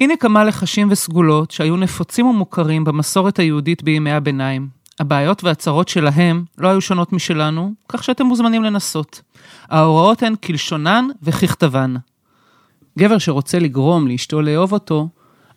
הנה כמה לחשים וסגולות שהיו נפוצים ומוכרים במסורת היהודית בימי הביניים. הבעיות והצרות שלהם לא היו שונות משלנו, כך שאתם מוזמנים לנסות. ההוראות הן כלשונן וככתבן. גבר שרוצה לגרום לאשתו לאהוב אותו,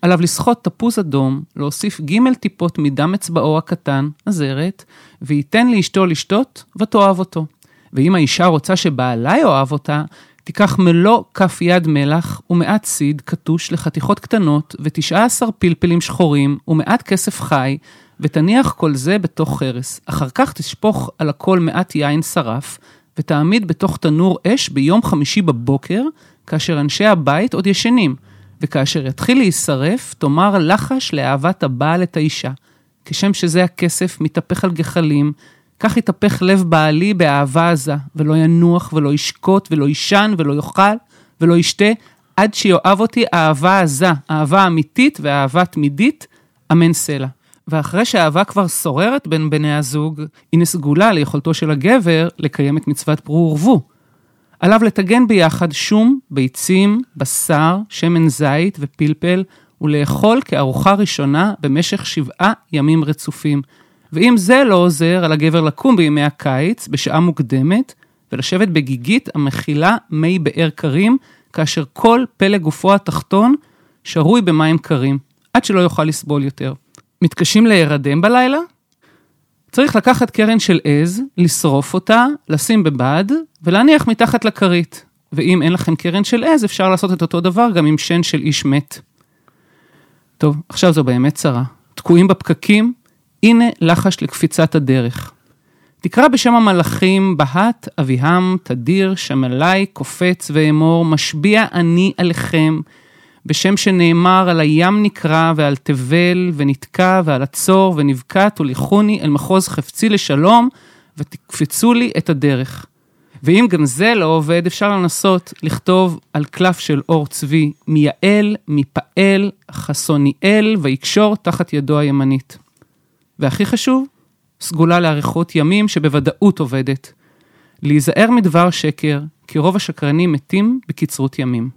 עליו לסחוט תפוז אדום, להוסיף ג' טיפות מדם אצבעו הקטן, הזרת, וייתן לאשתו לשתות, ותאהב אותו. ואם האישה רוצה שבעלה יאהב אותה, תיקח מלוא כף יד מלח ומעט סיד קטוש לחתיכות קטנות, ו-19 פלפלים שחורים ומעט כסף חי, ותניח כל זה בתוך חרס. אחר כך תשפוך על הכל מעט יין שרף, ותעמיד בתוך תנור אש ביום חמישי בבוקר, כאשר אנשי הבית עוד ישנים, וכאשר יתחיל להישרף, תאמר לחש לאהבת הבעל את האישה. כשם שזה הכסף מתהפך על גחלים, כך יתהפך לב בעלי באהבה עזה, ולא ינוח ולא ישקוט ולא יישן ולא יאכל ולא ישתה, עד שיאהב אותי אהבה עזה, אהבה אמיתית ואהבה תמידית, אמן סלע. ואחרי שהאהבה כבר שוררת בין בני הזוג, היא נסגולה ליכולתו של הגבר לקיים את מצוות פרו ורבו. עליו לטגן ביחד שום, ביצים, בשר, שמן זית ופלפל, ולאכול כארוחה ראשונה במשך שבעה ימים רצופים. ואם זה לא עוזר, על הגבר לקום בימי הקיץ, בשעה מוקדמת, ולשבת בגיגית המכילה מי באר קרים, כאשר כל פלג גופו התחתון שרוי במים קרים, עד שלא יוכל לסבול יותר. מתקשים להירדם בלילה? צריך לקחת קרן של עז, לשרוף אותה, לשים בבד, ולהניח מתחת לכרית. ואם אין לכם קרן של עז, אפשר לעשות את אותו דבר גם עם שן של איש מת. טוב, עכשיו זו באמת צרה. תקועים בפקקים, הנה לחש לקפיצת הדרך. תקרא בשם המלאכים, בהת, אביהם, תדיר, שמלי, קופץ ואמור, משביע אני עליכם, בשם שנאמר על הים נקרא ועל תבל ונתקע ועל הצור ונבקעת וליכוני אל מחוז חפצי לשלום ותקפצו לי את הדרך. ואם גם זה לא עובד, אפשר לנסות לכתוב על קלף של אור צבי מיעל, מפעל, חסוניאל, ויקשור תחת ידו הימנית. והכי חשוב, סגולה לאריכות ימים שבוודאות עובדת. להיזהר מדבר שקר, כי רוב השקרנים מתים בקצרות ימים.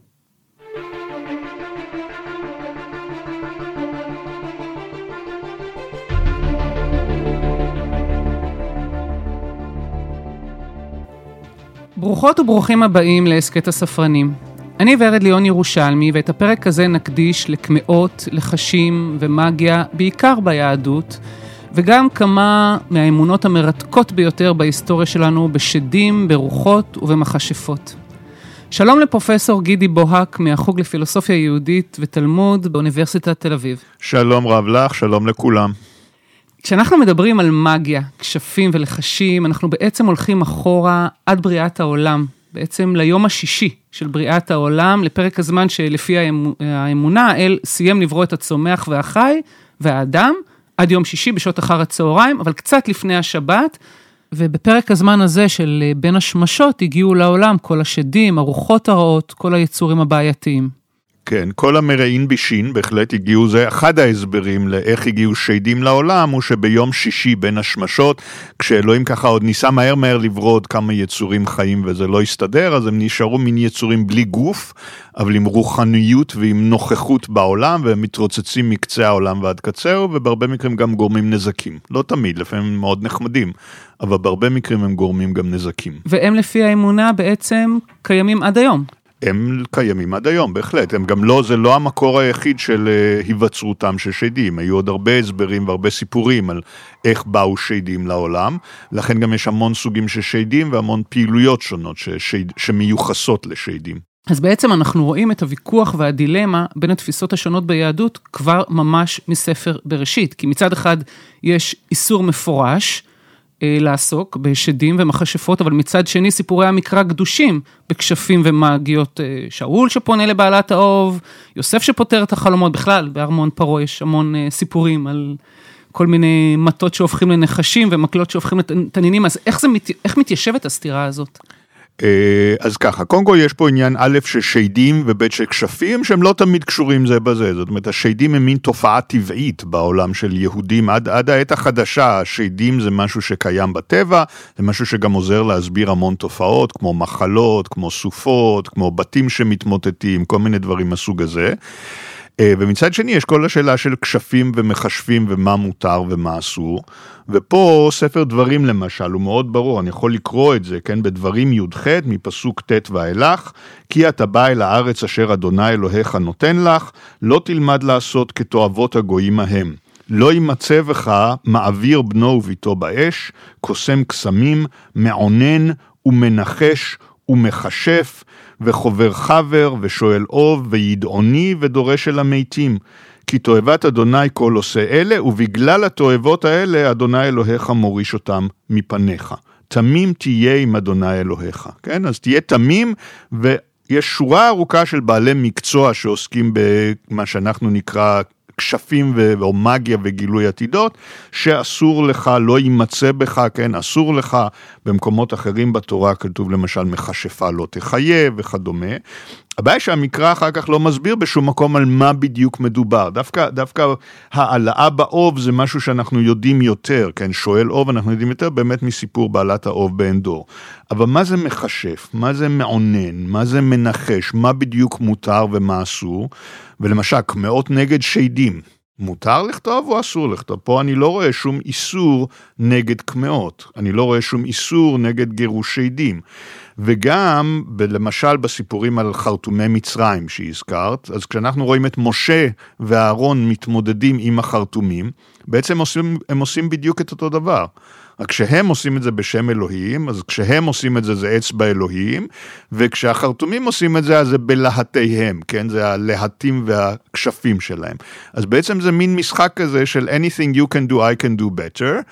ברוכות וברוכים הבאים להסכת הספרנים. אני ורד ליאון ירושלמי, ואת הפרק הזה נקדיש לקמעות, לחשים ומאגיה, בעיקר ביהדות, וגם כמה מהאמונות המרתקות ביותר בהיסטוריה שלנו בשדים, ברוחות ובמכשפות. שלום לפרופסור גידי בוהק מהחוג לפילוסופיה יהודית ותלמוד באוניברסיטת תל אביב. שלום רב לך, שלום לכולם. כשאנחנו מדברים על מגיה, כשפים ולחשים, אנחנו בעצם הולכים אחורה עד בריאת העולם, בעצם ליום השישי של בריאת העולם, לפרק הזמן שלפי האמונה, האל סיים לברוא את הצומח והחי והאדם, עד יום שישי בשעות אחר הצהריים, אבל קצת לפני השבת, ובפרק הזמן הזה של בין השמשות הגיעו לעולם כל השדים, הרוחות הרעות, כל היצורים הבעייתיים. כן, כל המרעין בישין בהחלט הגיעו, זה אחד ההסברים לאיך הגיעו שדים לעולם, הוא שביום שישי בין השמשות, כשאלוהים ככה עוד ניסה מהר מהר לברוא עוד כמה יצורים חיים וזה לא הסתדר, אז הם נשארו מין יצורים בלי גוף, אבל עם רוחניות ועם נוכחות בעולם, והם מתרוצצים מקצה העולם ועד קצהו, ובהרבה מקרים גם גורמים נזקים. לא תמיד, לפעמים הם מאוד נחמדים, אבל בהרבה מקרים הם גורמים גם נזקים. והם לפי האמונה בעצם קיימים עד היום. הם קיימים עד היום, בהחלט. הם גם לא, זה לא המקור היחיד של uh, היווצרותם של שדים. היו עוד הרבה הסברים והרבה סיפורים על איך באו שדים לעולם. לכן גם יש המון סוגים של שדים והמון פעילויות שונות ששד, שמיוחסות לשדים. אז בעצם אנחנו רואים את הוויכוח והדילמה בין התפיסות השונות ביהדות כבר ממש מספר בראשית. כי מצד אחד יש איסור מפורש, אה, לעסוק בשדים ומכשפות, אבל מצד שני סיפורי המקרא גדושים בכשפים ומאגיות. אה, שאול שפונה לבעלת האוב, יוסף שפותר את החלומות, בכלל בארמון פרעה יש המון אה, סיפורים על כל מיני מטות שהופכים לנחשים ומקלות שהופכים לתנינים, אז איך, זה, איך מתיישבת הסתירה הזאת? אה, אז ככה, קודם כל יש פה עניין א' של שדים וב' של כשפים שהם לא תמיד קשורים זה בזה, זאת אומרת השדים הם מין תופעה טבעית בעולם של יהודים עד, עד העת החדשה, השדים זה משהו שקיים בטבע, זה משהו שגם עוזר להסביר המון תופעות כמו מחלות, כמו סופות, כמו בתים שמתמוטטים, כל מיני דברים מהסוג הזה. אה, ומצד שני יש כל השאלה של כשפים ומכשפים ומה מותר ומה אסור. ופה ספר דברים למשל הוא מאוד ברור, אני יכול לקרוא את זה, כן, בדברים י"ח מפסוק ט' ואילך, כי אתה בא אל הארץ אשר אדוני אלוהיך נותן לך, לא תלמד לעשות כתועבות הגויים ההם. לא יימצא בך מעביר בנו וביתו באש, קוסם קסמים, מעונן ומנחש ומכשף, וחובר חבר ושואל אוב וידעוני ודורש אל המתים. כי תועבת אדוני כל עושה אלה, ובגלל התועבות האלה, אדוני אלוהיך מוריש אותם מפניך. תמים תהיה עם אדוני אלוהיך, כן? אז תהיה תמים, ויש שורה ארוכה של בעלי מקצוע שעוסקים במה שאנחנו נקרא כשפים או מגיה וגילוי עתידות, שאסור לך, לא יימצא בך, כן, אסור לך, במקומות אחרים בתורה כתוב למשל מכשפה לא תחיה וכדומה. הבעיה שהמקרא אחר כך לא מסביר בשום מקום על מה בדיוק מדובר. דווקא, דווקא העלאה באוב זה משהו שאנחנו יודעים יותר, כן, שואל אוב אנחנו יודעים יותר באמת מסיפור בעלת האוב בעין דור. אבל מה זה מכשף? מה זה מעונן? מה זה מנחש? מה בדיוק מותר ומה אסור? ולמשל, קמעות נגד שדים. מותר לכתוב או אסור לכתוב? פה אני לא רואה שום איסור נגד קמעות, אני לא רואה שום איסור נגד גירוש שדים. וגם, למשל בסיפורים על חרטומי מצרים שהזכרת, אז כשאנחנו רואים את משה ואהרון מתמודדים עם החרטומים, בעצם עושים, הם עושים בדיוק את אותו דבר. רק כשהם עושים את זה בשם אלוהים, אז כשהם עושים את זה זה אצבע אלוהים, וכשהחרטומים עושים את זה אז זה בלהטיהם, כן? זה הלהטים והכשפים שלהם. אז בעצם זה מין משחק כזה של anything you can do I can do better,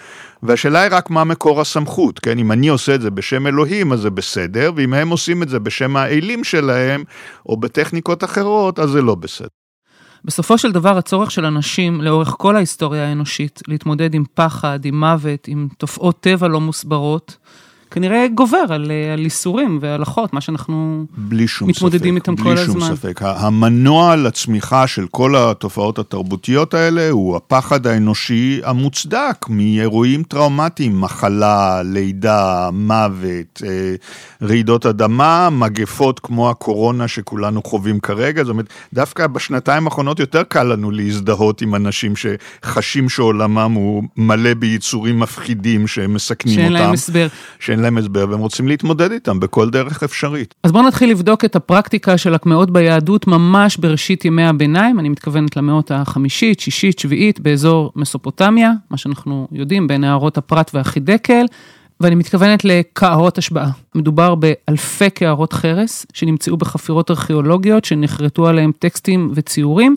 והשאלה היא רק מה מקור הסמכות, כן? אם אני עושה את זה בשם אלוהים אז זה בסדר, ואם הם עושים את זה בשם האלים שלהם, או בטכניקות אחרות, אז זה לא בסדר. בסופו של דבר הצורך של אנשים לאורך כל ההיסטוריה האנושית להתמודד עם פחד, עם מוות, עם תופעות טבע לא מוסברות, כנראה גובר על, אה, על איסורים והלכות, מה שאנחנו מתמודדים ספק, איתם כל הזמן. בלי שום ספק. המנוע לצמיחה של כל התופעות התרבותיות האלה הוא הפחד האנושי המוצדק מאירועים טראומטיים, מחלה, לידה, מוות, אה, רעידות אדמה, מגפות כמו הקורונה שכולנו חווים כרגע. זאת אומרת, דווקא בשנתיים האחרונות יותר קל לנו להזדהות עם אנשים שחשים שעולמם הוא מלא ביצורים מפחידים שהם מסכנים שאין אותם. שאין להם הסבר. שאין להם הסבר והם רוצים להתמודד איתם בכל דרך אפשרית. אז בואו נתחיל לבדוק את הפרקטיקה של הקמעות ביהדות ממש בראשית ימי הביניים, אני מתכוונת למאות החמישית, שישית, שביעית, באזור מסופוטמיה, מה שאנחנו יודעים בין נהרות הפרת והחידקל. ואני מתכוונת לקערות השבעה. מדובר באלפי קערות חרס שנמצאו בחפירות ארכיאולוגיות שנחרטו עליהם טקסטים וציורים,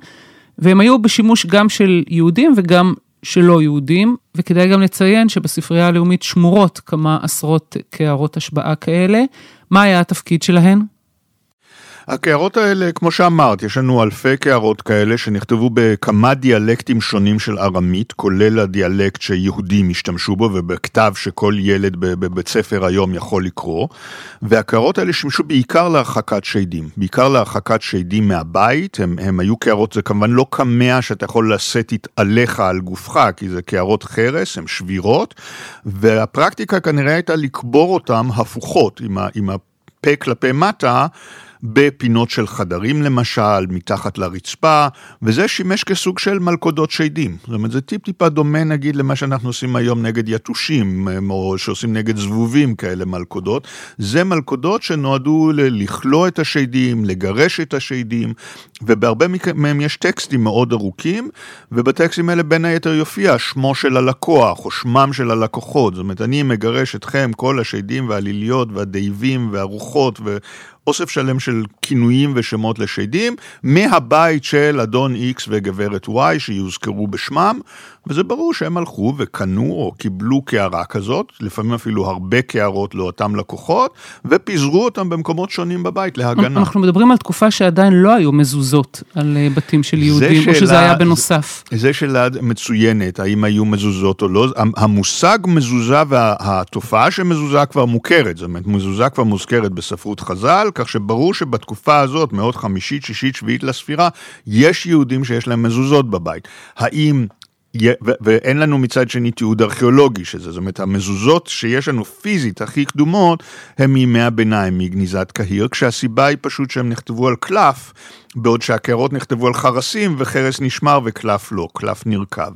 והם היו בשימוש גם של יהודים וגם שלא יהודים, וכדאי גם לציין שבספרייה הלאומית שמורות כמה עשרות קערות השבעה כאלה. מה היה התפקיד שלהן? הקערות האלה, כמו שאמרת, יש לנו אלפי קערות כאלה שנכתבו בכמה דיאלקטים שונים של ארמית, כולל הדיאלקט שיהודים השתמשו בו ובכתב שכל ילד בבית ספר היום יכול לקרוא, והקערות האלה שימשו בעיקר להרחקת שדים, בעיקר להרחקת שדים מהבית, הם, הם היו קערות, זה כמובן לא קמע שאתה יכול לשאת עליך על גופך, כי זה קערות חרס, הן שבירות, והפרקטיקה כנראה הייתה לקבור אותן הפוכות, עם, ה, עם הפה כלפי מטה. בפינות של חדרים למשל, מתחת לרצפה, וזה שימש כסוג של מלכודות שדים. זאת אומרת, זה טיפ טיפה דומה נגיד למה שאנחנו עושים היום נגד יתושים, או שעושים נגד זבובים כאלה מלכודות. זה מלכודות שנועדו לכלוא את השדים, לגרש את השדים, ובהרבה מהם יש טקסטים מאוד ארוכים, ובטקסטים האלה בין היתר יופיע שמו של הלקוח, או שמם של הלקוחות. זאת אומרת, אני מגרש אתכם, כל השדים והליליות והדייבים והרוחות, ו... אוסף שלם של כינויים ושמות לשדים, מהבית של אדון X וגברת Y שיוזכרו בשמם, וזה ברור שהם הלכו וקנו או קיבלו קערה כזאת, לפעמים אפילו הרבה קערות לאותם לקוחות, ופיזרו אותם במקומות שונים בבית להגנה. אנחנו מדברים על תקופה שעדיין לא היו מזוזות על אה, בתים של יהודים, שאלה, או שזה היה בנוסף. זה שאלה מצוינת, האם היו מזוזות או לא. המושג מזוזה והתופעה של מזוזה כבר מוכרת, זאת אומרת, מזוזה כבר מוזכרת בספרות חז"ל, כך שברור שבתקופה הזאת, מאות חמישית, שישית, שביעית לספירה, יש יהודים שיש להם מזוזות בבית. האם ואין לנו מצד שני תיעוד ארכיאולוגי של זה, זאת אומרת המזוזות שיש לנו פיזית הכי קדומות הם מימי הביניים, מגניזת קהיר, כשהסיבה היא פשוט שהם נכתבו על קלף בעוד שהקערות נכתבו על חרסים וחרס נשמר וקלף לא, קלף נרקב.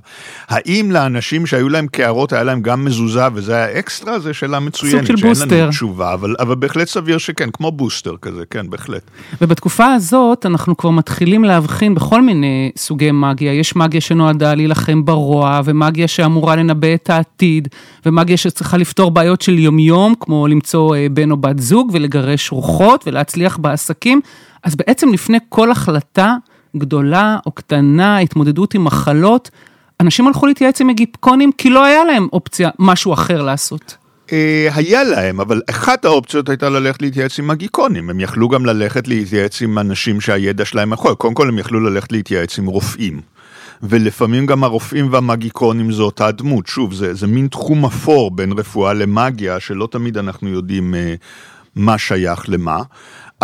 האם לאנשים שהיו להם קערות היה להם גם מזוזה וזה היה אקסטרה? זו שאלה מצוינת, של בוסטר. שאין לנו תשובה, אבל, אבל בהחלט סביר שכן, כמו בוסטר כזה, כן, בהחלט. ובתקופה הזאת אנחנו כבר מתחילים להבחין בכל מיני סוגי מגיה. יש מגיה שנועדה להילחם ברוע, ומגיה שאמורה לנבא את העתיד, ומגיה שצריכה לפתור בעיות של יומיום, כמו למצוא אה, בן או בת זוג ולגרש רוחות ולהצליח בעסקים. אז בעצם לפני כל החלטה גדולה או קטנה, התמודדות עם מחלות, אנשים הלכו להתייעץ עם אגיפקונים כי לא היה להם אופציה, משהו אחר לעשות. אה, היה להם, אבל אחת האופציות הייתה ללכת להתייעץ עם מגיקונים. הם יכלו גם ללכת להתייעץ עם אנשים שהידע שלהם יכול. קודם כל הם יכלו ללכת להתייעץ עם רופאים. ולפעמים גם הרופאים והמגיקונים זו אותה דמות. שוב, זה, זה מין תחום אפור בין רפואה למאגיה, שלא תמיד אנחנו יודעים uh, מה שייך למה.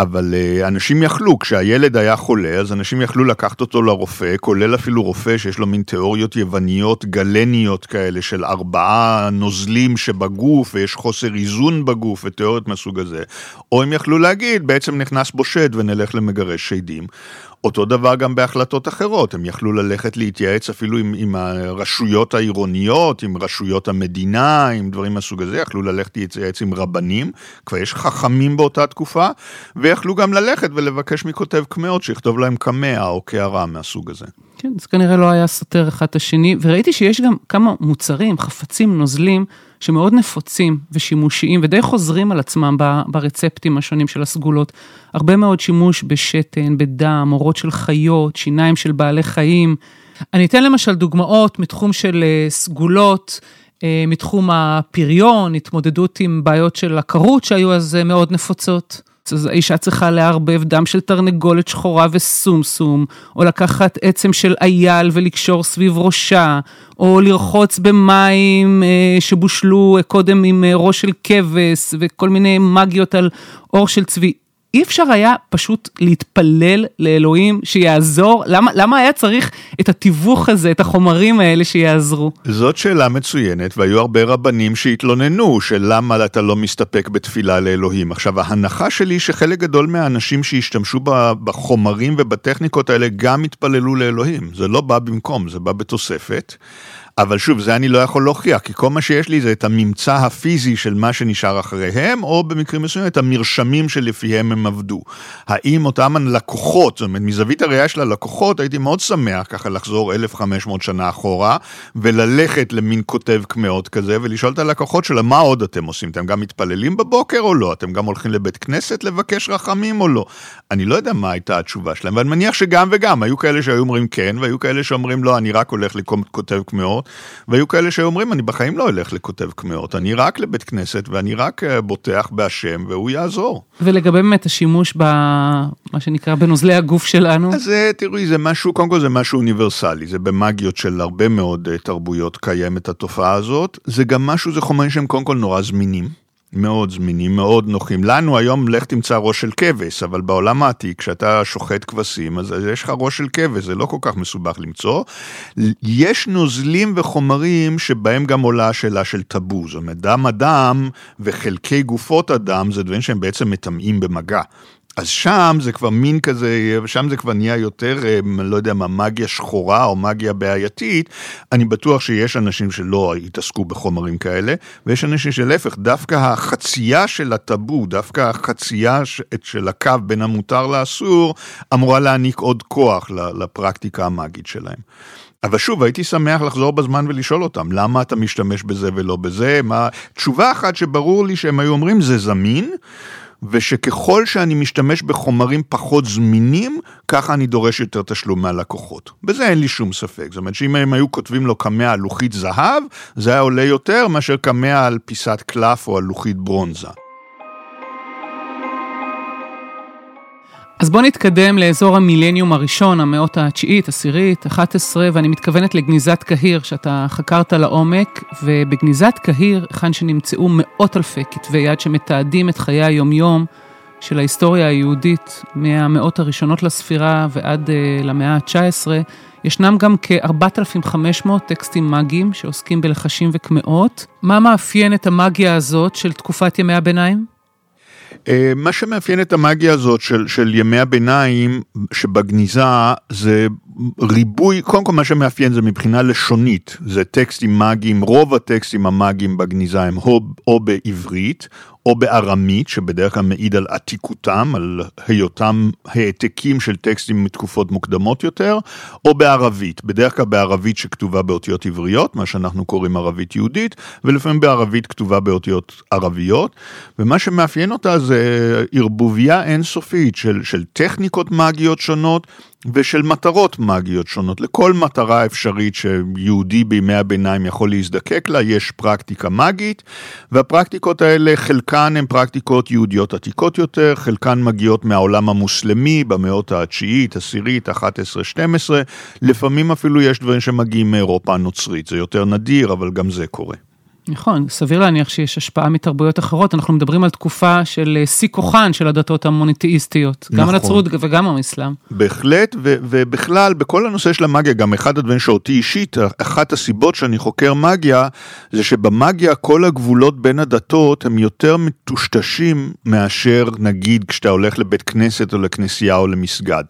אבל uh, אנשים יכלו, כשהילד היה חולה, אז אנשים יכלו לקחת אותו לרופא, כולל אפילו רופא שיש לו מין תיאוריות יווניות גלניות כאלה של ארבעה נוזלים שבגוף ויש חוסר איזון בגוף ותיאוריות מהסוג הזה. או הם יכלו להגיד, בעצם נכנס בו שד ונלך למגרש שדים. אותו דבר גם בהחלטות אחרות, הם יכלו ללכת להתייעץ אפילו עם, עם הרשויות העירוניות, עם רשויות המדינה, עם דברים מהסוג הזה, יכלו ללכת להתייעץ עם רבנים, כבר יש חכמים באותה תקופה, ויכלו גם ללכת ולבקש מכותב קמעות שיכתוב להם קמע או קערה מהסוג הזה. כן, זה כנראה לא היה סותר אחד את השני, וראיתי שיש גם כמה מוצרים, חפצים, נוזלים, שמאוד נפוצים ושימושיים ודי חוזרים על עצמם ברצפטים השונים של הסגולות. הרבה מאוד שימוש בשתן, בדם, אורות של חיות, שיניים של בעלי חיים. אני אתן למשל דוגמאות מתחום של אה, סגולות, אה, מתחום הפריון, התמודדות עם בעיות של עקרות שהיו אז אה, מאוד נפוצות. אז האישה צריכה לערבב דם של תרנגולת שחורה וסומסום, או לקחת עצם של אייל ולקשור סביב ראשה, או לרחוץ במים אה, שבושלו קודם עם אה, ראש של כבש, וכל מיני מגיות על אור של צבי. אי אפשר היה פשוט להתפלל לאלוהים שיעזור? למה, למה היה צריך את התיווך הזה, את החומרים האלה שיעזרו? זאת שאלה מצוינת, והיו הרבה רבנים שהתלוננו של למה אתה לא מסתפק בתפילה לאלוהים. עכשיו, ההנחה שלי שחלק גדול מהאנשים שהשתמשו בחומרים ובטכניקות האלה גם התפללו לאלוהים. זה לא בא במקום, זה בא בתוספת. אבל שוב, זה אני לא יכול להוכיח, כי כל מה שיש לי זה את הממצא הפיזי של מה שנשאר אחריהם, או במקרים מסוימים את המרשמים שלפיהם הם עבדו. האם אותם הלקוחות, זאת אומרת, מזווית הראייה של הלקוחות, הייתי מאוד שמח ככה לחזור 1,500 שנה אחורה, וללכת למין כותב קמעות כזה, ולשאול את הלקוחות שלה, מה עוד אתם עושים? אתם גם מתפללים בבוקר או לא? אתם גם הולכים לבית כנסת לבקש רחמים או לא? אני לא יודע מה הייתה התשובה שלהם, ואני מניח שגם וגם, היו כאלה שהיו אומרים כן, והיו כאלה שאומרים לא, אני רק הולך לכותב קמעות. והיו כאלה שאומרים, אני בחיים לא אלך לכותב קמעות, אני רק לבית כנסת ואני רק אה, בוטח בהשם והוא יעזור. ולגבי באמת השימוש במה שנקרא בנוזלי הגוף שלנו? אז אה, תראי, זה משהו, קודם כל זה משהו אוניברסלי, זה במאגיות של הרבה מאוד אה, תרבויות קיימת התופעה הזאת, זה גם משהו, זה חומרים שהם קודם כל נורא זמינים. מאוד זמינים, מאוד נוחים. לנו היום לך תמצא ראש של כבש, אבל בעולם העתיק, כשאתה שוחט כבשים, אז יש לך ראש של כבש, זה לא כל כך מסובך למצוא. יש נוזלים וחומרים שבהם גם עולה השאלה של טאבו, זאת אומרת, דם אדם וחלקי גופות אדם זה דברים שהם בעצם מטמאים במגע. אז שם זה כבר מין כזה, שם זה כבר נהיה יותר, אה, לא יודע מה, מגיה שחורה או מגיה בעייתית. אני בטוח שיש אנשים שלא התעסקו בחומרים כאלה, ויש אנשים שלהפך, דווקא החצייה של הטאבו, דווקא החצייה של הקו בין המותר לאסור, אמורה להעניק עוד כוח לפרקטיקה המאגית שלהם. אבל שוב, הייתי שמח לחזור בזמן ולשאול אותם, למה אתה משתמש בזה ולא בזה? מה... תשובה אחת שברור לי שהם היו אומרים, זה זמין. ושככל שאני משתמש בחומרים פחות זמינים, ככה אני דורש יותר תשלום מהלקוחות. בזה אין לי שום ספק. זאת אומרת שאם הם היו כותבים לו קמע על לוחית זהב, זה היה עולה יותר מאשר קמע על פיסת קלף או על לוחית ברונזה. אז בואו נתקדם לאזור המילניום הראשון, המאות התשיעית, עשירית, 11, ואני מתכוונת לגניזת קהיר, שאתה חקרת לעומק, ובגניזת קהיר, היכן שנמצאו מאות אלפי כתבי יד שמתעדים את חיי היומיום של ההיסטוריה היהודית, מהמאות הראשונות לספירה ועד uh, למאה ה-19, ישנם גם כ-4,500 טקסטים מאגיים שעוסקים בלחשים וקמעות. מה מאפיין את המאגיה הזאת של תקופת ימי הביניים? אה, מה שמאפיין את המאגיה הזאת של, של ימי הביניים שבגניזה זה ריבוי, קודם כל מה שמאפיין זה מבחינה לשונית, זה טקסטים מאגיים, רוב הטקסטים המאגיים בגניזה הם או, או בעברית או בארמית, שבדרך כלל מעיד על עתיקותם, על היותם העתקים של טקסטים מתקופות מוקדמות יותר, או בערבית, בדרך כלל בערבית שכתובה באותיות עבריות, מה שאנחנו קוראים ערבית יהודית, ולפעמים בערבית כתובה באותיות ערביות, ומה שמאפיין אותה זה ערבוביה אינסופית של, של טכניקות מאגיות שונות. ושל מטרות מאגיות שונות. לכל מטרה אפשרית שיהודי בימי הביניים יכול להזדקק לה, יש פרקטיקה מאגית, והפרקטיקות האלה, חלקן הן פרקטיקות יהודיות עתיקות יותר, חלקן מגיעות מהעולם המוסלמי במאות התשיעית, עשירית, 11, 12, לפעמים אפילו יש דברים שמגיעים מאירופה הנוצרית, זה יותר נדיר, אבל גם זה קורה. נכון, סביר להניח שיש השפעה מתרבויות אחרות, אנחנו מדברים על תקופה של אה, שיא כוחן של הדתות המוניתאיסטיות, נכון. גם הנצרות וגם האסלאם. בהחלט, ו- ובכלל, בכל הנושא של המאגיה, גם אחד הדברים שאותי אישית, אחת הסיבות שאני חוקר מאגיה, זה שבמאגיה כל הגבולות בין הדתות הם יותר מטושטשים מאשר נגיד כשאתה הולך לבית כנסת או לכנסייה או למסגד.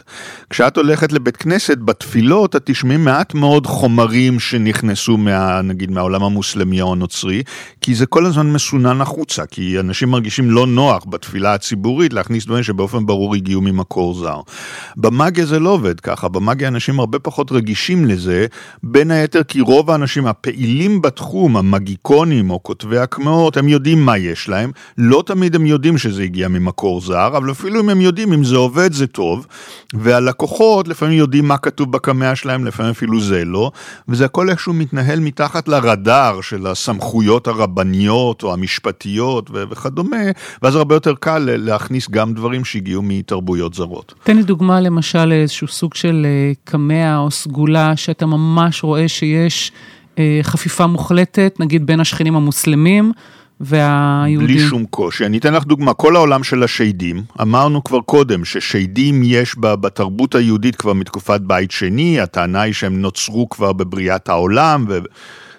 כשאת הולכת לבית כנסת, בתפילות את תשמעי מעט מאוד חומרים שנכנסו מה, נגיד מהעולם המוסלמי או הנוצרי. הנוצרי, כי זה כל הזמן מסונן החוצה, כי אנשים מרגישים לא נוח בתפילה הציבורית להכניס דברים שבאופן ברור הגיעו ממקור זר. במאגיה זה לא עובד ככה, במאגיה אנשים הרבה פחות רגישים לזה, בין היתר כי רוב האנשים הפעילים בתחום, המגיקונים או כותבי הקמעות, הם יודעים מה יש להם, לא תמיד הם יודעים שזה הגיע ממקור זר, אבל אפילו אם הם יודעים אם זה עובד זה טוב, והלקוחות לפעמים יודעים מה כתוב בקמע שלהם, לפעמים אפילו זה לא, וזה הכל איכשהו מתנהל מתחת לרדאר של הסמכות. הסמכויות הרבניות או המשפטיות וכדומה, ואז הרבה יותר קל להכניס גם דברים שהגיעו מתרבויות זרות. תן לי דוגמה למשל איזשהו סוג של אה, קמע או סגולה שאתה ממש רואה שיש אה, חפיפה מוחלטת, נגיד בין השכנים המוסלמים. והיהודים. בלי שום קושי. אני אתן לך דוגמה, כל העולם של השיידים, אמרנו כבר קודם ששיידים יש בתרבות היהודית כבר מתקופת בית שני, הטענה היא שהם נוצרו כבר בבריאת העולם. ו...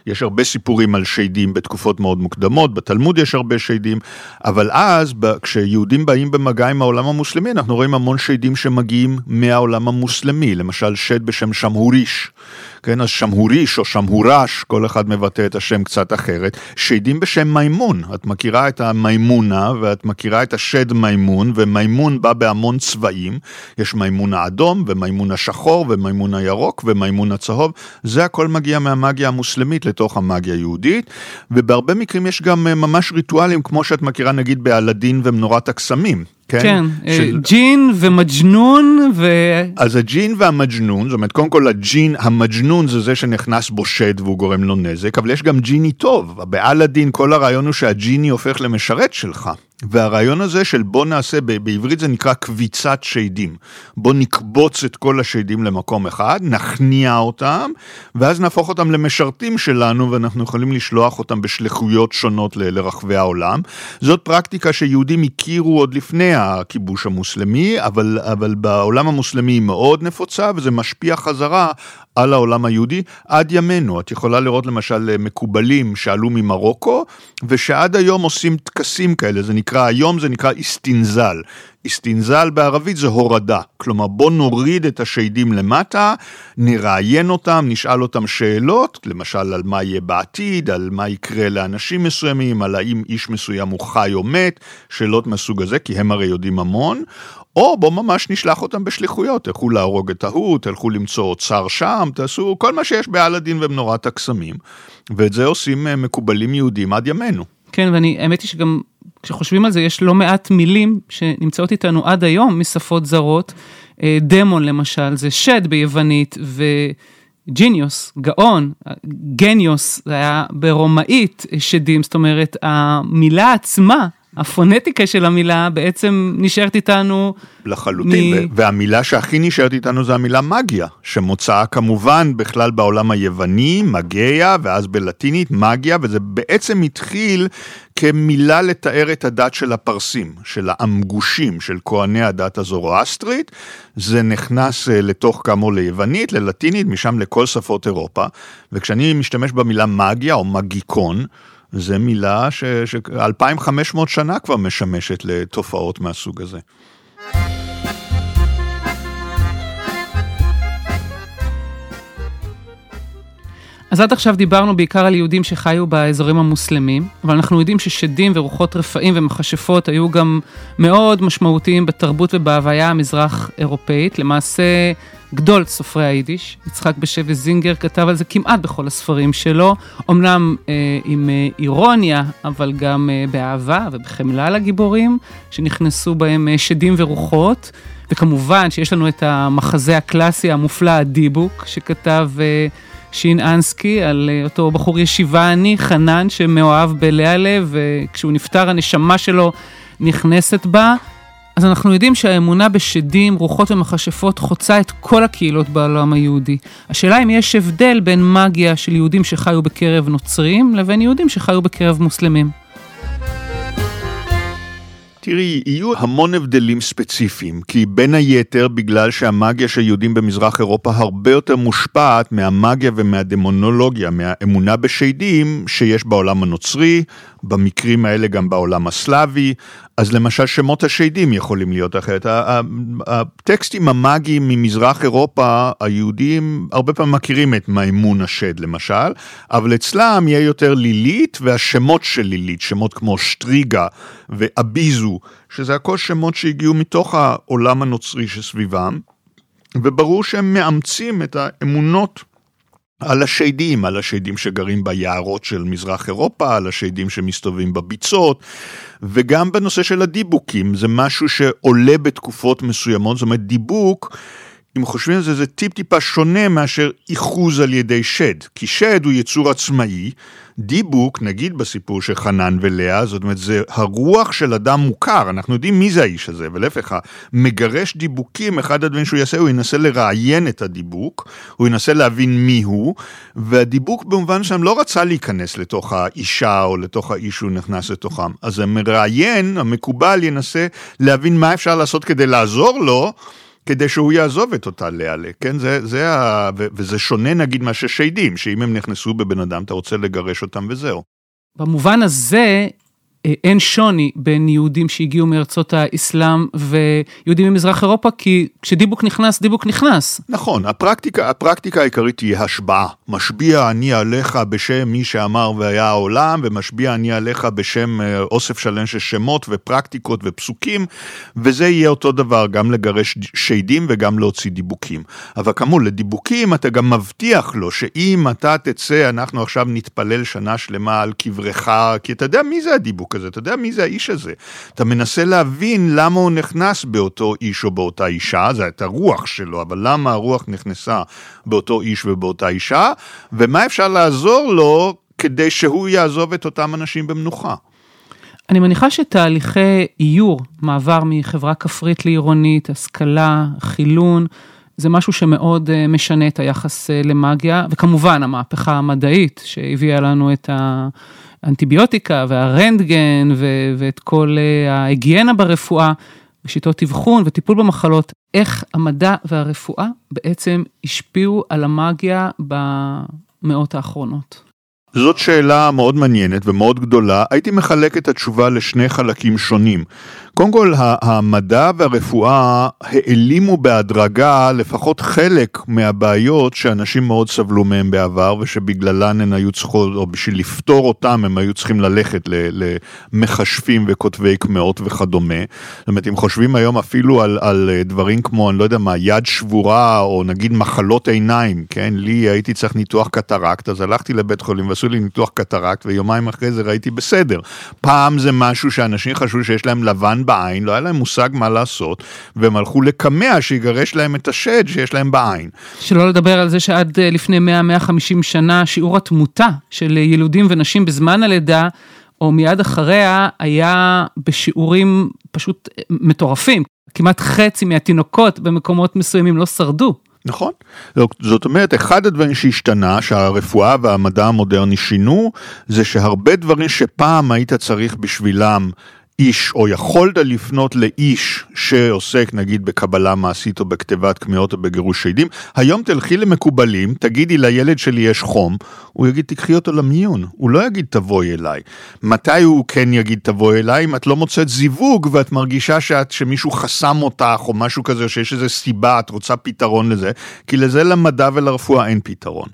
יש הרבה סיפורים על שדים בתקופות מאוד מוקדמות, בתלמוד יש הרבה שדים, אבל אז כשיהודים באים במגע עם העולם המוסלמי, אנחנו רואים המון שדים שמגיעים מהעולם המוסלמי, למשל שד בשם שמהוריש. כן, אז שמהוריש או שמהורש, כל אחד מבטא את השם קצת אחרת, שדים בשם מימון, את מכירה את המימונה ואת מכירה את השד מימון, ומימון בא בהמון צבעים, יש מימון האדום ומימון השחור ומימון הירוק ומימון הצהוב, זה הכל מגיע מהמאגיה המוסלמית לתוך המאגיה היהודית, ובהרבה מקרים יש גם אה, ממש ריטואלים, כמו שאת מכירה נגיד באלאדין ומנורת הקסמים. כן, כן אה, של... ג'ין ומג'נון ו... אז הג'ין והמג'נון, זאת אומרת, קודם כל הג'ין, המג'נון זה זה שנכנס בו שד והוא גורם לו נזק, אבל יש גם ג'יני טוב. באלאדין כל הרעיון הוא שהג'יני הופך למשרת שלך. והרעיון הזה של בוא נעשה, בעברית זה נקרא קביצת שדים. בוא נקבוץ את כל השדים למקום אחד, נכניע אותם, ואז נהפוך אותם למשרתים שלנו, ואנחנו יכולים לשלוח אותם בשליחויות שונות לרחבי העולם. זאת פרקטיקה שיהודים הכירו עוד לפני הכיבוש המוסלמי, אבל, אבל בעולם המוסלמי היא מאוד נפוצה, וזה משפיע חזרה על העולם היהודי עד ימינו. את יכולה לראות למשל מקובלים שעלו ממרוקו, ושעד היום עושים טקסים כאלה, זה נקרא, היום זה נקרא איסטינזל. איסטינזל בערבית זה הורדה, כלומר בוא נוריד את השדים למטה, נראיין אותם, נשאל אותם שאלות, למשל על מה יהיה בעתיד, על מה יקרה לאנשים מסוימים, על האם איש מסוים הוא חי או מת, שאלות מהסוג הזה, כי הם הרי יודעים המון, או בוא ממש נשלח אותם בשליחויות, תלכו להרוג את ההוא, תלכו למצוא אוצר שם, תעשו כל מה שיש באלאדין ומנורת הקסמים, ואת זה עושים אה, מקובלים יהודים עד ימינו. כן, ואני, האמת היא שגם כשחושבים על זה, יש לא מעט מילים שנמצאות איתנו עד היום משפות זרות. אה, דמון למשל, זה שד ביוונית, וג'יניוס, גאון, גניוס, זה היה ברומאית שדים, זאת אומרת, המילה עצמה הפונטיקה של המילה בעצם נשארת איתנו. לחלוטין, מ... והמילה שהכי נשארת איתנו זה המילה מגיה, שמוצאה כמובן בכלל בעולם היווני, מגיה, ואז בלטינית מגיה, וזה בעצם התחיל כמילה לתאר את הדת של הפרסים, של האמגושים, של כהני הדת הזורואסטרית. זה נכנס אה, לתוך כאמור ליוונית, ללטינית, משם לכל שפות אירופה, וכשאני משתמש במילה מגיה או מגיקון, זו מילה ש-2500 שנה כבר משמשת לתופעות מהסוג הזה. אז עד עכשיו דיברנו בעיקר על יהודים שחיו באזורים המוסלמים, אבל אנחנו יודעים ששדים ורוחות רפאים ומכשפות היו גם מאוד משמעותיים בתרבות ובהוויה המזרח אירופאית. למעשה, גדול סופרי היידיש, יצחק בשבי זינגר כתב על זה כמעט בכל הספרים שלו, אמנם אה, עם אה, אירוניה, אבל גם אה, באהבה ובחמלה לגיבורים, שנכנסו בהם אה, שדים ורוחות. וכמובן שיש לנו את המחזה הקלאסי המופלא, הדיבוק, שכתב... אה, שין אנסקי, על אה, אותו בחור ישיבה עני, חנן, שמאוהב בלאה לב, וכשהוא נפטר הנשמה שלו נכנסת בה. אז אנחנו יודעים שהאמונה בשדים, רוחות ומכשפות חוצה את כל הקהילות בעולם היהודי. השאלה אם יש הבדל בין מגיה של יהודים שחיו בקרב נוצרים לבין יהודים שחיו בקרב מוסלמים. תראי, יהיו המון הבדלים ספציפיים, כי בין היתר בגלל שהמאגיה של יהודים במזרח אירופה הרבה יותר מושפעת מהמאגיה ומהדמונולוגיה, מהאמונה בשדים שיש בעולם הנוצרי, במקרים האלה גם בעולם הסלאבי, אז למשל שמות השדים יכולים להיות אחרת. הטקסטים המאגיים ממזרח אירופה, היהודים הרבה פעמים מכירים את מימון השד למשל, אבל אצלם יהיה יותר לילית והשמות של לילית, שמות כמו שטריגה ואביזו, שזה הכל שמות שהגיעו מתוך העולם הנוצרי שסביבם, וברור שהם מאמצים את האמונות על השדים, על השדים שגרים ביערות של מזרח אירופה, על השדים שמסתובבים בביצות, וגם בנושא של הדיבוקים, זה משהו שעולה בתקופות מסוימות, זאת אומרת דיבוק אם חושבים על זה, זה טיפ טיפה שונה מאשר איחוז על ידי שד. כי שד הוא יצור עצמאי, דיבוק, נגיד בסיפור של חנן ולאה, זאת אומרת, זה הרוח של אדם מוכר, אנחנו יודעים מי זה האיש הזה, ולהפך, המגרש דיבוקים, אחד הדברים שהוא יעשה, הוא ינסה לראיין את הדיבוק, הוא ינסה להבין מי הוא, והדיבוק במובן שם לא רצה להיכנס לתוך האישה או לתוך האיש שהוא נכנס לתוכם. אז המראיין, המקובל, ינסה להבין מה אפשר לעשות כדי לעזור לו. כדי שהוא יעזוב את אותה לאלה, כן? זה, זה ה... וזה שונה נגיד מאשר שדים, שאם הם נכנסו בבן אדם, אתה רוצה לגרש אותם וזהו. במובן הזה, אין שוני בין יהודים שהגיעו מארצות האסלאם ויהודים ממזרח אירופה, כי כשדיבוק נכנס, דיבוק נכנס. נכון, הפרקטיקה, הפרקטיקה העיקרית היא השבעה. משביע אני עליך בשם מי שאמר והיה העולם, ומשביע אני עליך בשם אה, אוסף שלם של שמות ופרקטיקות ופסוקים, וזה יהיה אותו דבר גם לגרש שדים וגם להוציא דיבוקים. אבל כאמור, לדיבוקים אתה גם מבטיח לו שאם אתה תצא, אנחנו עכשיו נתפלל שנה שלמה על קברך, כי אתה יודע מי זה הדיבוק. כזה, אתה יודע מי זה האיש הזה. אתה מנסה להבין למה הוא נכנס באותו איש או באותה אישה, זה את הרוח שלו, אבל למה הרוח נכנסה באותו איש ובאותה אישה, ומה אפשר לעזור לו כדי שהוא יעזוב את אותם אנשים במנוחה. אני מניחה שתהליכי איור, מעבר מחברה כפרית לעירונית, השכלה, חילון, זה משהו שמאוד אה, משנה את היחס אה, למאגיה, וכמובן המהפכה המדעית שהביאה לנו את ה... האנטיביוטיקה והרנטגן ו- ואת כל אה, ההיגיינה ברפואה, ושיטות אבחון וטיפול במחלות, איך המדע והרפואה בעצם השפיעו על המאגיה במאות האחרונות. זאת שאלה מאוד מעניינת ומאוד גדולה, הייתי מחלק את התשובה לשני חלקים שונים. קודם כל, המדע והרפואה העלימו בהדרגה לפחות חלק מהבעיות שאנשים מאוד סבלו מהם בעבר ושבגללן הן היו צריכות, או בשביל לפתור אותם הם היו צריכים ללכת למכשפים וכותבי קמעות וכדומה. זאת אומרת, אם חושבים היום אפילו על, על דברים כמו, אני לא יודע מה, יד שבורה או נגיד מחלות עיניים, כן? לי הייתי צריך ניתוח קטרקט, אז הלכתי לבית חולים ועשו לי ניתוח קטרקט ויומיים אחרי זה ראיתי בסדר. פעם זה משהו שאנשים חשבו שיש להם לבן בעין, לא היה להם מושג מה לעשות, והם הלכו לקמע שיגרש להם את השד שיש להם בעין. שלא לדבר על זה שעד אה, לפני 100-150 שנה, שיעור התמותה של ילודים ונשים בזמן הלידה, או מיד אחריה, היה בשיעורים פשוט אה, מטורפים. כמעט חצי מהתינוקות במקומות מסוימים לא שרדו. נכון. זאת אומרת, אחד הדברים שהשתנה, שהרפואה והמדע המודרני שינו, זה שהרבה דברים שפעם היית צריך בשבילם איש, או יכולת לפנות לאיש שעוסק נגיד בקבלה מעשית או בכתיבת קמיעות או בגירוש שדים, היום תלכי למקובלים, תגידי לילד שלי יש חום, הוא יגיד תקחי אותו למיון, הוא לא יגיד תבואי אליי. מתי הוא כן יגיד תבואי אליי? אם את לא מוצאת זיווג ואת מרגישה שאת, שמישהו חסם אותך או משהו כזה, שיש איזה סיבה, את רוצה פתרון לזה, כי לזה למדע ולרפואה אין פתרון.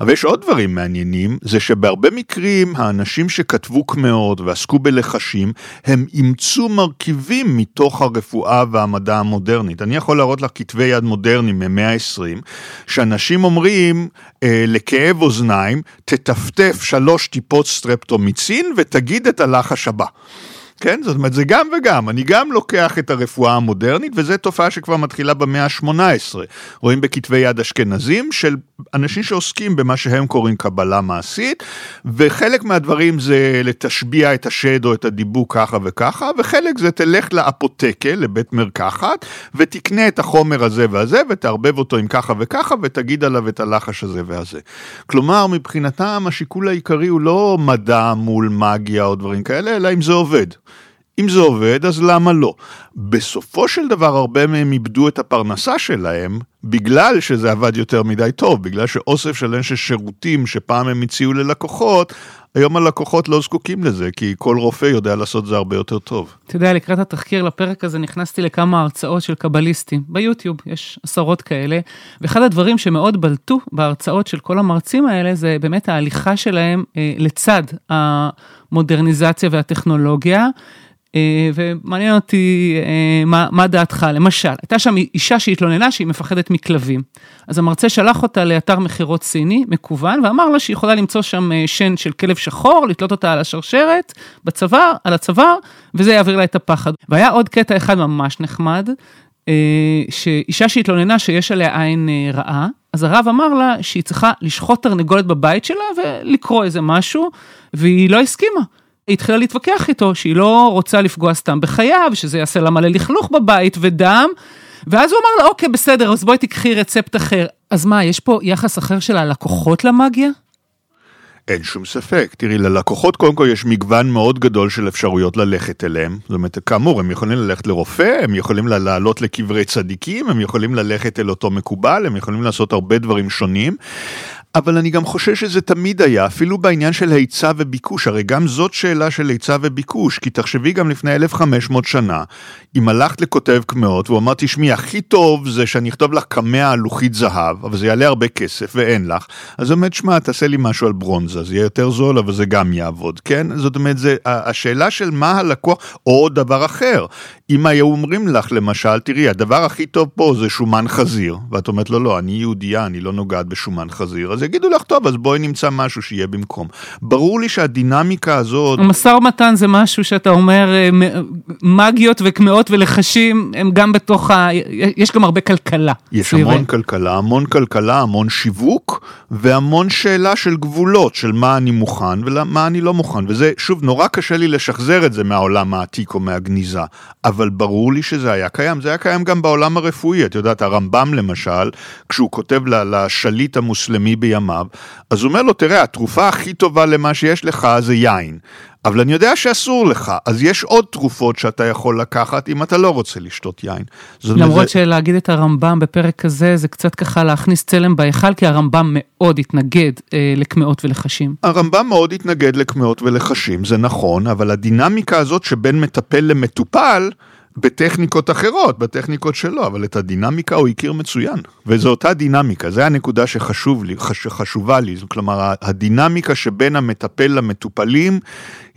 אבל יש עוד דברים מעניינים, זה שבהרבה מקרים האנשים שכתבו קמעות ועסקו בלחשים, הם אימצו מרכיבים מתוך הרפואה והמדע המודרנית. אני יכול להראות לך כתבי יד מודרניים ממאה ה-20, שאנשים אומרים אה, לכאב אוזניים, תטפטף שלוש טיפות סטרפטומיצין ותגיד את הלחש הבא. כן? זאת אומרת, זה גם וגם. אני גם לוקח את הרפואה המודרנית, וזו תופעה שכבר מתחילה במאה ה-18. רואים בכתבי יד אשכנזים של אנשים שעוסקים במה שהם קוראים קבלה מעשית, וחלק מהדברים זה לתשביע את השד או את הדיבוק ככה וככה, וחלק זה תלך לאפוטקה, לבית מרקחת, ותקנה את החומר הזה והזה, ותערבב אותו עם ככה וככה, ותגיד עליו את הלחש הזה והזה. כלומר, מבחינתם השיקול העיקרי הוא לא מדע מול מגיה או דברים כאלה, אלא אם זה עובד. אם זה עובד, אז למה לא? בסופו של דבר הרבה מהם איבדו את הפרנסה שלהם בגלל שזה עבד יותר מדי טוב, בגלל שאוסף שלם של שירותים שפעם הם הציעו ללקוחות, היום הלקוחות לא זקוקים לזה, כי כל רופא יודע לעשות זה הרבה יותר טוב. אתה יודע, לקראת התחקיר לפרק הזה נכנסתי לכמה הרצאות של קבליסטים, ביוטיוב, יש עשרות כאלה, ואחד הדברים שמאוד בלטו בהרצאות של כל המרצים האלה, זה באמת ההליכה שלהם אה, לצד המודרניזציה והטכנולוגיה. אה, ומעניין אותי אה, מה, מה דעתך, למשל, הייתה שם אישה שהתלוננה שהיא מפחדת מכלבים. אז המרצה שלח אותה לאתר מכירות סיני, מקוון, ואמר לה שהיא יכולה למצוא שם אה, שן של כלב שחור, לתלות אותה על השרשרת, בצוואר, על הצוואר, וזה יעביר לה את הפחד. והיה עוד קטע אחד ממש נחמד, שאישה שהתלוננה שיש עליה עין רעה, אז הרב אמר לה שהיא צריכה לשחוט תרנגולת בבית שלה ולקרוא איזה משהו, והיא לא הסכימה. היא התחילה להתווכח איתו שהיא לא רוצה לפגוע סתם בחייו, שזה יעשה לה מלא לכלוך בבית ודם, ואז הוא אמר לה, אוקיי, בסדר, אז בואי תקחי רצפט אחר. אז מה, יש פה יחס אחר של הלקוחות למאגיה? אין שום ספק. תראי, ללקוחות קודם כל יש מגוון מאוד גדול של אפשרויות ללכת אליהם. זאת אומרת, כאמור, הם יכולים ללכת לרופא, הם יכולים לעלות לקברי צדיקים, הם יכולים ללכת אל אותו מקובל, הם יכולים לעשות הרבה דברים שונים. אבל אני גם חושב שזה תמיד היה, אפילו בעניין של היצע וביקוש, הרי גם זאת שאלה של היצע וביקוש, כי תחשבי גם לפני 1500 שנה, אם הלכת לכותב קמעות והוא אמר, תשמעי, הכי טוב זה שאני אכתוב לך קמע על לוחית זהב, אבל זה יעלה הרבה כסף ואין לך, אז הוא אומר, שמע, תעשה לי משהו על ברונזה, זה יהיה יותר זול, אבל זה גם יעבוד, כן? זאת אומרת, זה, השאלה של מה הלקוח, או דבר אחר, אם היו אומרים לך, למשל, תראי, הדבר הכי טוב פה זה שומן חזיר, ואת אומרת לו, לא, אני יהודייה, אני לא נוגעת בשומן חזיר, אז יגידו לך, טוב, אז בואי נמצא משהו שיהיה במקום. ברור לי שהדינמיקה הזאת... המשא ומתן זה משהו שאתה אומר, אה, מגיות וקמעות ולחשים, הם גם בתוך ה... יש גם הרבה כלכלה. יש המון כלכלה, המון כלכלה, המון שיווק, והמון שאלה של גבולות, של מה אני מוכן ומה אני לא מוכן. וזה, שוב, נורא קשה לי לשחזר את זה מהעולם העתיק או מהגניזה. אבל ברור לי שזה היה קיים, זה היה קיים גם בעולם הרפואי, את יודעת, הרמב"ם למשל, כשהוא כותב לשליט המוסלמי בימיו, אז הוא אומר לו, תראה, התרופה הכי טובה למה שיש לך זה יין. אבל אני יודע שאסור לך, אז יש עוד תרופות שאתה יכול לקחת אם אתה לא רוצה לשתות יין. למרות זה... שלהגיד את הרמב"ם בפרק כזה, זה קצת ככה להכניס צלם בהיכל, כי הרמב"ם מאוד התנגד אה, לקמעות ולחשים. הרמב"ם מאוד התנגד לקמעות ולחשים, זה נכון, אבל הדינמיקה הזאת שבין מטפל למטופל, בטכניקות אחרות, בטכניקות שלו, אבל את הדינמיקה הוא הכיר מצוין. וזו אותה דינמיקה, זו הנקודה שחשוב לי, שחשובה לי. כלומר, הדינמיקה שבין המטפל למטופלים,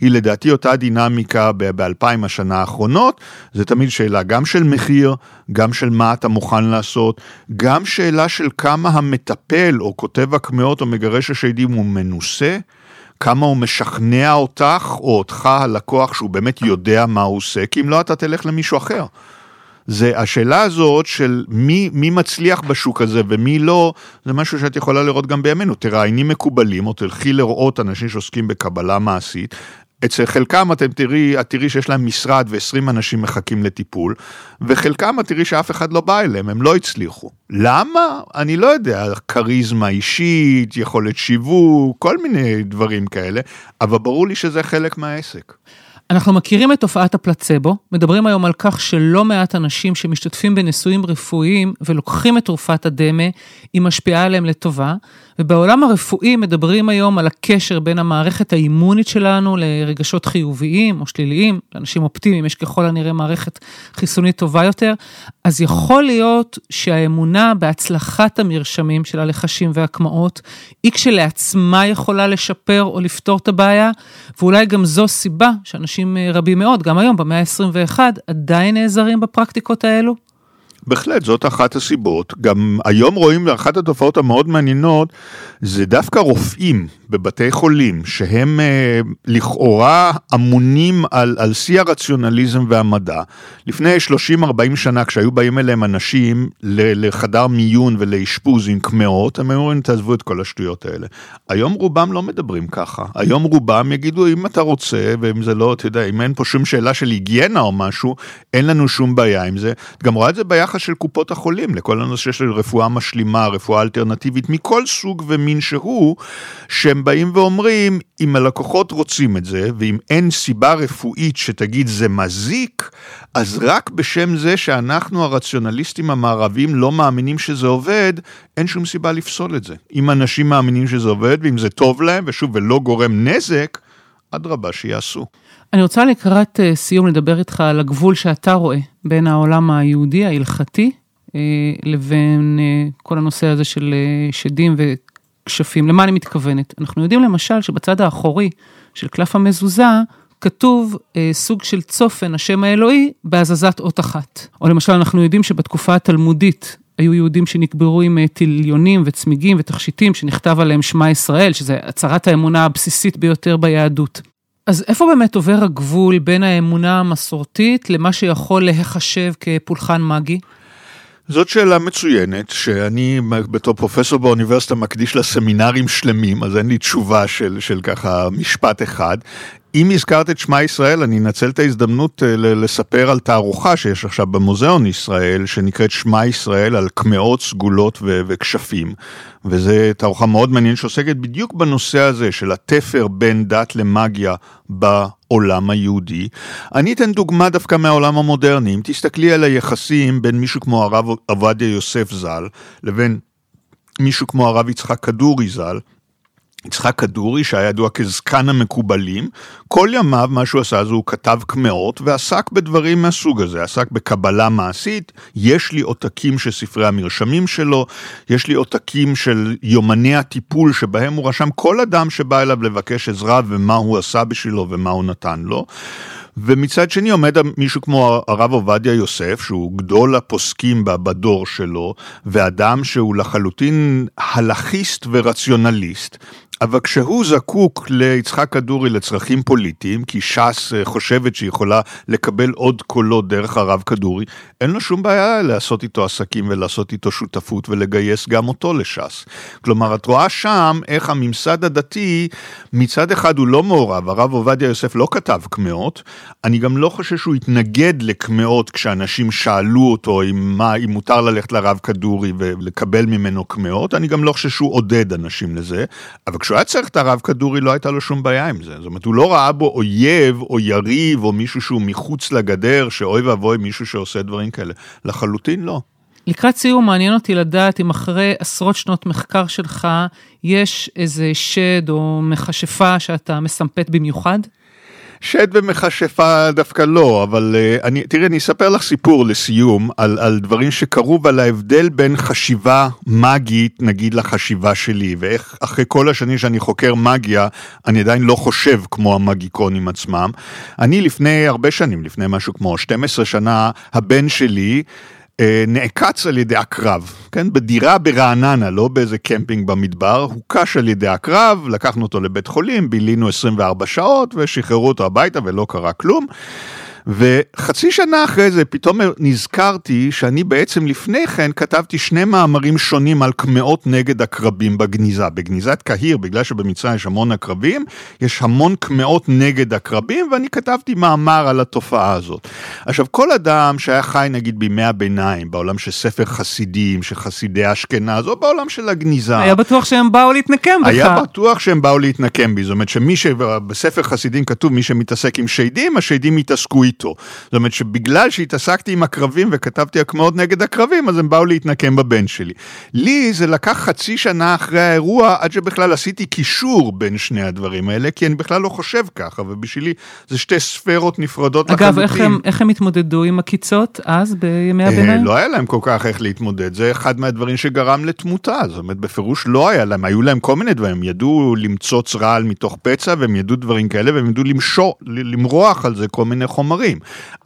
היא לדעתי אותה דינמיקה באלפיים השנה האחרונות. זה תמיד שאלה גם של מחיר, גם של מה אתה מוכן לעשות, גם שאלה של כמה המטפל או כותב הקמעות או מגרש השדים הוא מנוסה. כמה הוא משכנע אותך או אותך הלקוח שהוא באמת יודע מה הוא עושה, כי אם לא אתה תלך למישהו אחר. זה השאלה הזאת של מי, מי מצליח בשוק הזה ומי לא, זה משהו שאת יכולה לראות גם בימינו. תראייני מקובלים או תלכי לראות אנשים שעוסקים בקבלה מעשית, אצל חלקם אתם תראי, את תראי שיש להם משרד ו-20 אנשים מחכים לטיפול, וחלקם את תראי שאף אחד לא בא אליהם, הם לא הצליחו. למה? אני לא יודע, כריזמה אישית, יכולת שיווק, כל מיני דברים כאלה, אבל ברור לי שזה חלק מהעסק. אנחנו מכירים את תופעת הפלצבו, מדברים היום על כך שלא מעט אנשים שמשתתפים בניסויים רפואיים ולוקחים את תרופת הדמה, היא משפיעה עליהם לטובה, ובעולם הרפואי מדברים היום על הקשר בין המערכת האימונית שלנו לרגשות חיוביים או שליליים, לאנשים אופטימיים יש ככל הנראה מערכת חיסונית טובה יותר, אז יכול להיות שהאמונה בהצלחת המרשמים של הלחשים והקמעות, היא כשלעצמה יכולה לשפר או לפתור את הבעיה, ואולי גם זו סיבה שאנשים רבים מאוד, גם היום במאה ה-21, עדיין נעזרים בפרקטיקות האלו. בהחלט, זאת אחת הסיבות. גם היום רואים, אחת התופעות המאוד מעניינות, זה דווקא רופאים בבתי חולים, שהם אה, לכאורה אמונים על, על שיא הרציונליזם והמדע. לפני 30-40 שנה, כשהיו באים אליהם אנשים לחדר מיון ולאשפוז עם קמעות, הם אומרים, תעזבו את כל השטויות האלה. היום רובם לא מדברים ככה. היום רובם יגידו, אם אתה רוצה, ואם זה לא, אתה יודע, אם אין פה שום שאלה של היגיינה או משהו, אין לנו שום בעיה עם זה. גם רואה את זה ביחס של קופות החולים, לכל הנושא של רפואה משלימה, רפואה אלטרנטיבית, מכל סוג ומין שהוא, שהם באים ואומרים, אם הלקוחות רוצים את זה, ואם אין סיבה רפואית שתגיד זה מזיק, אז רק בשם זה שאנחנו הרציונליסטים המערבים לא מאמינים שזה עובד, אין שום סיבה לפסול את זה. אם אנשים מאמינים שזה עובד, ואם זה טוב להם, ושוב, ולא גורם נזק, אדרבה שיעשו. אני רוצה לקראת אה, סיום לדבר איתך על הגבול שאתה רואה בין העולם היהודי ההלכתי אה, לבין אה, כל הנושא הזה של שדים וכשפים. למה אני מתכוונת? אנחנו יודעים למשל שבצד האחורי של קלף המזוזה כתוב סוג של צופן, השם האלוהי, בהזזת אות אחת. או למשל, אנחנו יודעים שבתקופה התלמודית היו יהודים שנקברו עם טיליונים וצמיגים ותכשיטים שנכתב עליהם שמע ישראל, שזה הצהרת האמונה הבסיסית ביותר ביהדות. אז איפה באמת עובר הגבול בין האמונה המסורתית למה שיכול להיחשב כפולחן מגי? זאת שאלה מצוינת, שאני בתור פרופסור באוניברסיטה מקדיש לה סמינרים שלמים, אז אין לי תשובה של, של ככה משפט אחד. אם הזכרת את שמע ישראל, אני אנצל את ההזדמנות אה, לספר על תערוכה שיש עכשיו במוזיאון ישראל, שנקראת שמע ישראל על קמעות, סגולות וכשפים. וזו תערוכה מאוד מעניינת שעוסקת בדיוק בנושא הזה של התפר בין דת למאגיה בעולם היהודי. אני אתן דוגמה דווקא מהעולם המודרני. אם תסתכלי על היחסים בין מישהו כמו הרב עובדיה יוסף ז"ל, לבין מישהו כמו הרב יצחק כדורי ז"ל, יצחק כדורי שהיה ידוע כזקן המקובלים, כל ימיו מה שהוא עשה זה הוא כתב קמעות ועסק בדברים מהסוג הזה, עסק בקבלה מעשית, יש לי עותקים של ספרי המרשמים שלו, יש לי עותקים של יומני הטיפול שבהם הוא רשם כל אדם שבא אליו לבקש עזרה ומה הוא עשה בשבילו ומה הוא נתן לו. ומצד שני עומד מישהו כמו הרב עובדיה יוסף, שהוא גדול הפוסקים בדור שלו, ואדם שהוא לחלוטין הלכיסט ורציונליסט, אבל כשהוא זקוק ליצחק כדורי לצרכים פוליטיים, כי ש"ס אה, חושבת שהיא יכולה לקבל עוד קולות דרך הרב כדורי, אין לו שום בעיה לעשות איתו עסקים ולעשות איתו שותפות ולגייס גם אותו לש"ס. כלומר, את רואה שם איך הממסד הדתי, מצד אחד הוא לא מעורב, הרב עובדיה יוסף לא כתב קמעות, אני גם לא חושב שהוא התנגד לקמעות כשאנשים שאלו אותו אם, מה, אם מותר ללכת לרב כדורי ולקבל ממנו קמעות, אני גם לא חושב שהוא עודד אנשים לזה, אבל כשהוא היה צריך את הרב כדורי לא הייתה לו שום בעיה עם זה. זאת אומרת, הוא לא ראה בו אויב או יריב או מישהו שהוא מחוץ לגדר, שאוי ואבוי מישהו שעושה דברים כאלה. לחלוטין לא. לקראת סיום מעניין אותי לדעת אם אחרי עשרות שנות מחקר שלך יש איזה שד או מכשפה שאתה מסמפת במיוחד? שד ומכשפה דווקא לא, אבל uh, אני, תראי, אני אספר לך סיפור לסיום על, על דברים שקרו ועל ההבדל בין חשיבה מגית, נגיד, לחשיבה שלי, ואיך אחרי כל השנים שאני חוקר מגיה, אני עדיין לא חושב כמו המגיקונים עצמם. אני לפני הרבה שנים, לפני משהו כמו 12 שנה, הבן שלי, אה, נעקץ על ידי עקרב, כן? בדירה ברעננה, לא באיזה קמפינג במדבר, הוקש על ידי עקרב, לקחנו אותו לבית חולים, בילינו 24 שעות ושחררו אותו הביתה ולא קרה כלום. וחצי שנה אחרי זה פתאום נזכרתי שאני בעצם לפני כן כתבתי שני מאמרים שונים על קמעות נגד עקרבים בגניזה. בגניזת קהיר, בגלל שבמצרים יש המון עקרבים, יש המון קמעות נגד עקרבים, ואני כתבתי מאמר על התופעה הזאת. עכשיו, כל אדם שהיה חי נגיד בימי הביניים, בעולם של ספר חסידים, של חסידי אשכנז, או בעולם של הגניזה. היה בטוח שהם באו להתנקם בך. היה בטוח שהם באו להתנקם בי, זאת אומרת שמי שבספר חסידים כתוב מי שמתעסק עם שדים, השדים יתעסקו איתו. זאת אומרת שבגלל שהתעסקתי עם עקרבים וכתבתי הקמעות נגד עקרבים, אז הם באו להתנקם בבן שלי. לי זה לקח חצי שנה אחרי האירוע עד שבכלל עשיתי קישור בין שני הדברים האלה, כי אני בכלל לא חושב ככה, ובשבילי זה שתי ספרות נפרדות אגב, לחלוטין. אגב, איך הם, איך הם התמודדו עם עקיצות אז בימי אה, הביניים? לא היה להם כל כך איך להתמודד, זה אחד מהדברים שגרם לתמותה, זאת אומרת בפירוש לא היה להם, היו להם כל מיני דברים, הם ידעו למצוץ רעל מתוך פצע והם ידעו דברים כאלה והם ידעו למשור, למרוח על זה כל מיני חומרים.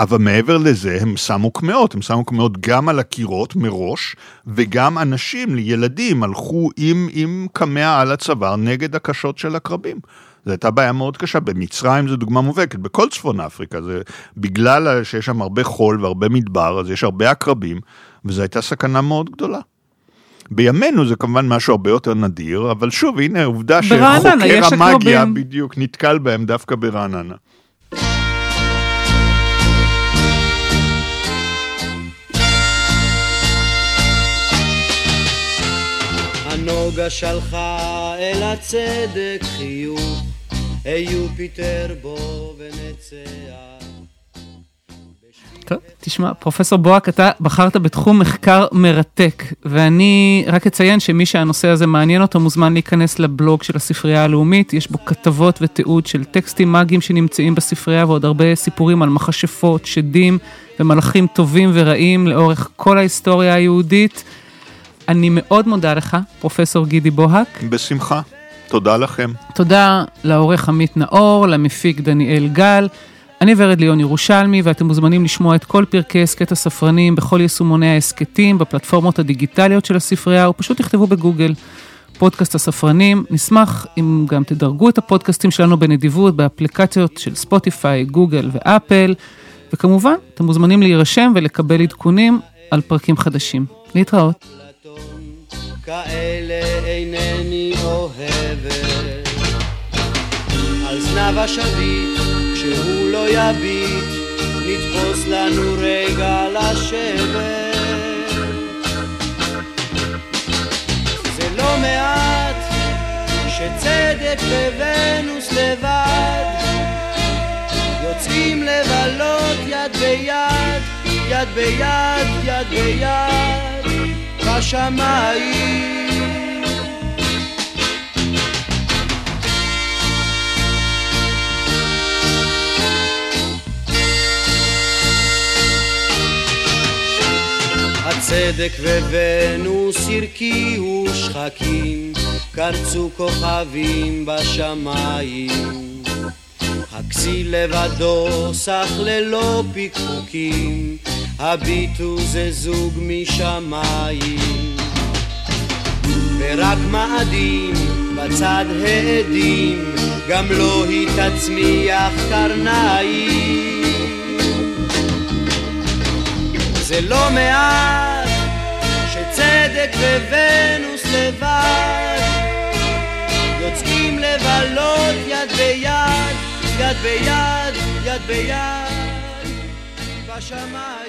אבל מעבר לזה הם שמו קמעות, הם שמו קמעות גם על הקירות מראש, וגם אנשים, ילדים, הלכו עם, עם קמע על הצוואר נגד הקשות של הקרבים. זו הייתה בעיה מאוד קשה, במצרים זו דוגמה מובהקת, בכל צפון אפריקה, זה בגלל שיש שם הרבה חול והרבה מדבר, אז יש הרבה עקרבים, וזו הייתה סכנה מאוד גדולה. בימינו זה כמובן משהו הרבה יותר נדיר, אבל שוב, הנה עובדה שחוקר המאגיה בדיוק נתקל בהם דווקא ברעננה. הנוגה שלחה אל הצדק חיוך, היו פיטר בו ונצח. טוב, תשמע, פרופסור בוהק, אתה בחרת בתחום מחקר מרתק, ואני רק אציין שמי שהנושא הזה מעניין אותו מוזמן להיכנס לבלוג של הספרייה הלאומית, יש בו כתבות ותיעוד של טקסטים מאגיים שנמצאים בספרייה ועוד הרבה סיפורים על מכשפות, שדים ומלאכים טובים ורעים לאורך כל ההיסטוריה היהודית. אני מאוד מודה לך, פרופסור גידי בוהק. בשמחה, תודה לכם. תודה לעורך עמית נאור, למפיק דניאל גל. אני ורד ליאון ירושלמי, ואתם מוזמנים לשמוע את כל פרקי הסכת הספרנים בכל יישומוני ההסכתים, בפלטפורמות הדיגיטליות של הספרייה, או פשוט תכתבו בגוגל. פודקאסט הספרנים, נשמח אם גם תדרגו את הפודקאסטים שלנו בנדיבות באפליקציות של ספוטיפיי, גוגל ואפל, וכמובן, אתם מוזמנים להירשם ולקבל עדכונים על פרקים חדשים. להתראות. כאלה אינני אוהבת על זנב השביט שהוא לא יביט, נתפוס לנו רגע לשבת. זה לא מעט שצדק וונוס לבד יוצאים לבלות יד ביד, יד ביד, יד ביד, בשמיים. הצדק וונוס הרקיעו שחקים, קרצו כוכבים בשמיים. הכסיל לבדו סך ללא פיקפוקים, הביטו זה זוג משמיים. ורק מאדים בצד העדים, גם לא היא תצמיח קרניים. זה לא מעט שצדק וונוס לבד יוצאים לבלות יד ביד, יד ביד, יד ביד בשמיים